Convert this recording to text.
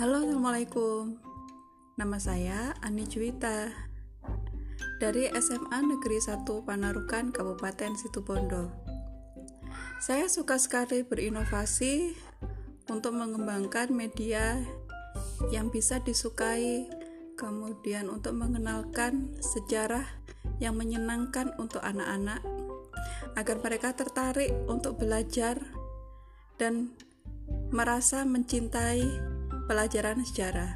Halo, Assalamualaikum. Nama saya Ani Juwita dari SMA Negeri 1 Panarukan, Kabupaten Situbondo. Saya suka sekali berinovasi untuk mengembangkan media yang bisa disukai, kemudian untuk mengenalkan sejarah yang menyenangkan untuk anak-anak agar mereka tertarik untuk belajar dan merasa mencintai pelajaran sejarah.